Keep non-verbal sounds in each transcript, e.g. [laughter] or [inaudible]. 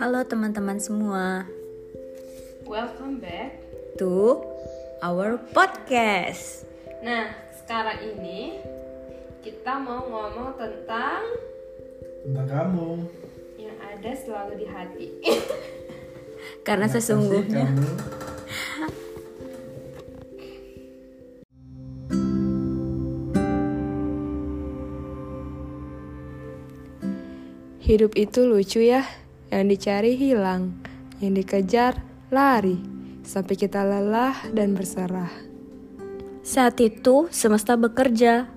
Halo teman-teman semua. Welcome back to our podcast. Nah, sekarang ini kita mau ngomong tentang tentang kamu. yang ada selalu di hati. [laughs] Karena Kenapa sih sesungguhnya. kamu? Hidup itu lucu ya, yang dicari hilang, yang dikejar lari, sampai kita lelah dan berserah. saat itu semesta bekerja.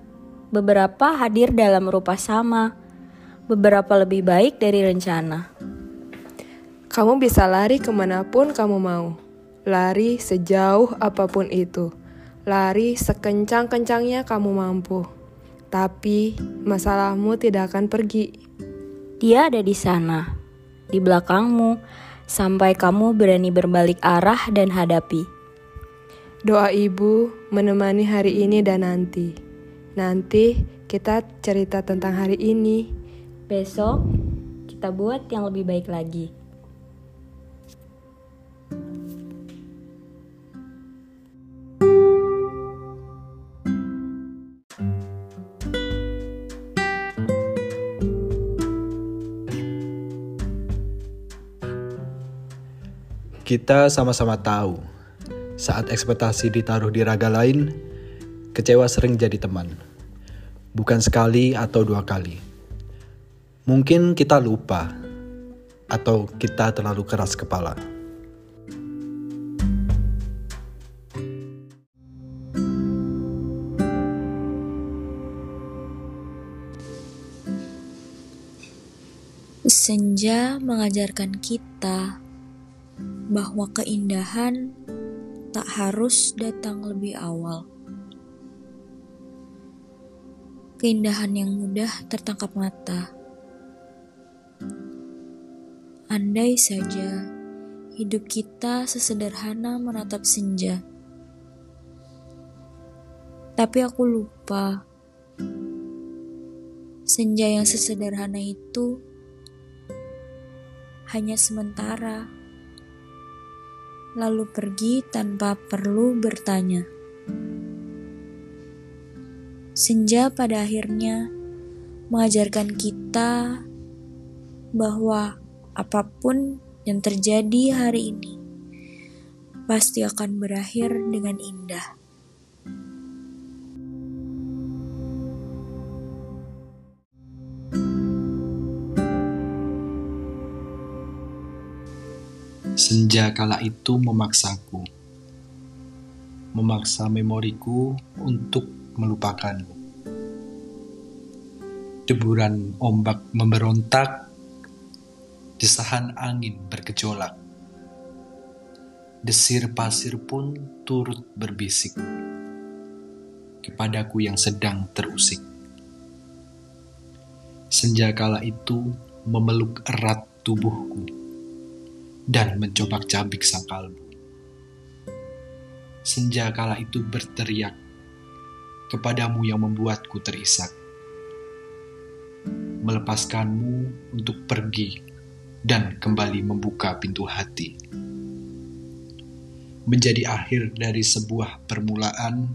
Beberapa hadir dalam rupa sama, beberapa lebih baik dari rencana. Kamu bisa lari ke mana pun kamu mau, lari sejauh apa pun itu, lari sekencang-kencangnya kamu mampu. Tapi masalahmu tidak akan pergi. Dia ada di sana, di belakangmu, sampai kamu berani berbalik arah dan hadapi. Doa ibu menemani hari ini dan nanti. Nanti kita cerita tentang hari ini. Besok kita buat yang lebih baik lagi. Kita sama-sama tahu saat ekspektasi ditaruh di raga lain kecewa sering jadi teman. Bukan sekali atau dua kali. Mungkin kita lupa atau kita terlalu keras kepala. Senja mengajarkan kita bahwa keindahan tak harus datang lebih awal. Keindahan yang mudah tertangkap mata. Andai saja hidup kita sesederhana menatap senja. Tapi aku lupa. Senja yang sesederhana itu hanya sementara, lalu pergi tanpa perlu bertanya. Senja pada akhirnya mengajarkan kita bahwa apa pun yang terjadi hari ini pasti akan berakhir dengan indah. Senja kala itu memaksaku memaksa memoriku untuk melupakanmu. Deburan ombak memberontak desahan angin bergejolak. Desir pasir pun turut berbisik kepadaku yang sedang terusik. Senja kala itu memeluk erat tubuhku dan mencobak-cabik sang kalbu. Senja kala itu berteriak kepadamu yang membuatku terisak. Melepaskanmu untuk pergi dan kembali membuka pintu hati. Menjadi akhir dari sebuah permulaan,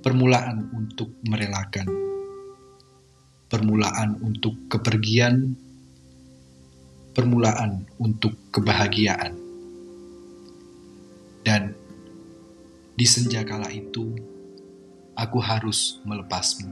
permulaan untuk merelakan, permulaan untuk kepergian, permulaan untuk kebahagiaan. Dan di senja kala itu, aku harus melepasmu.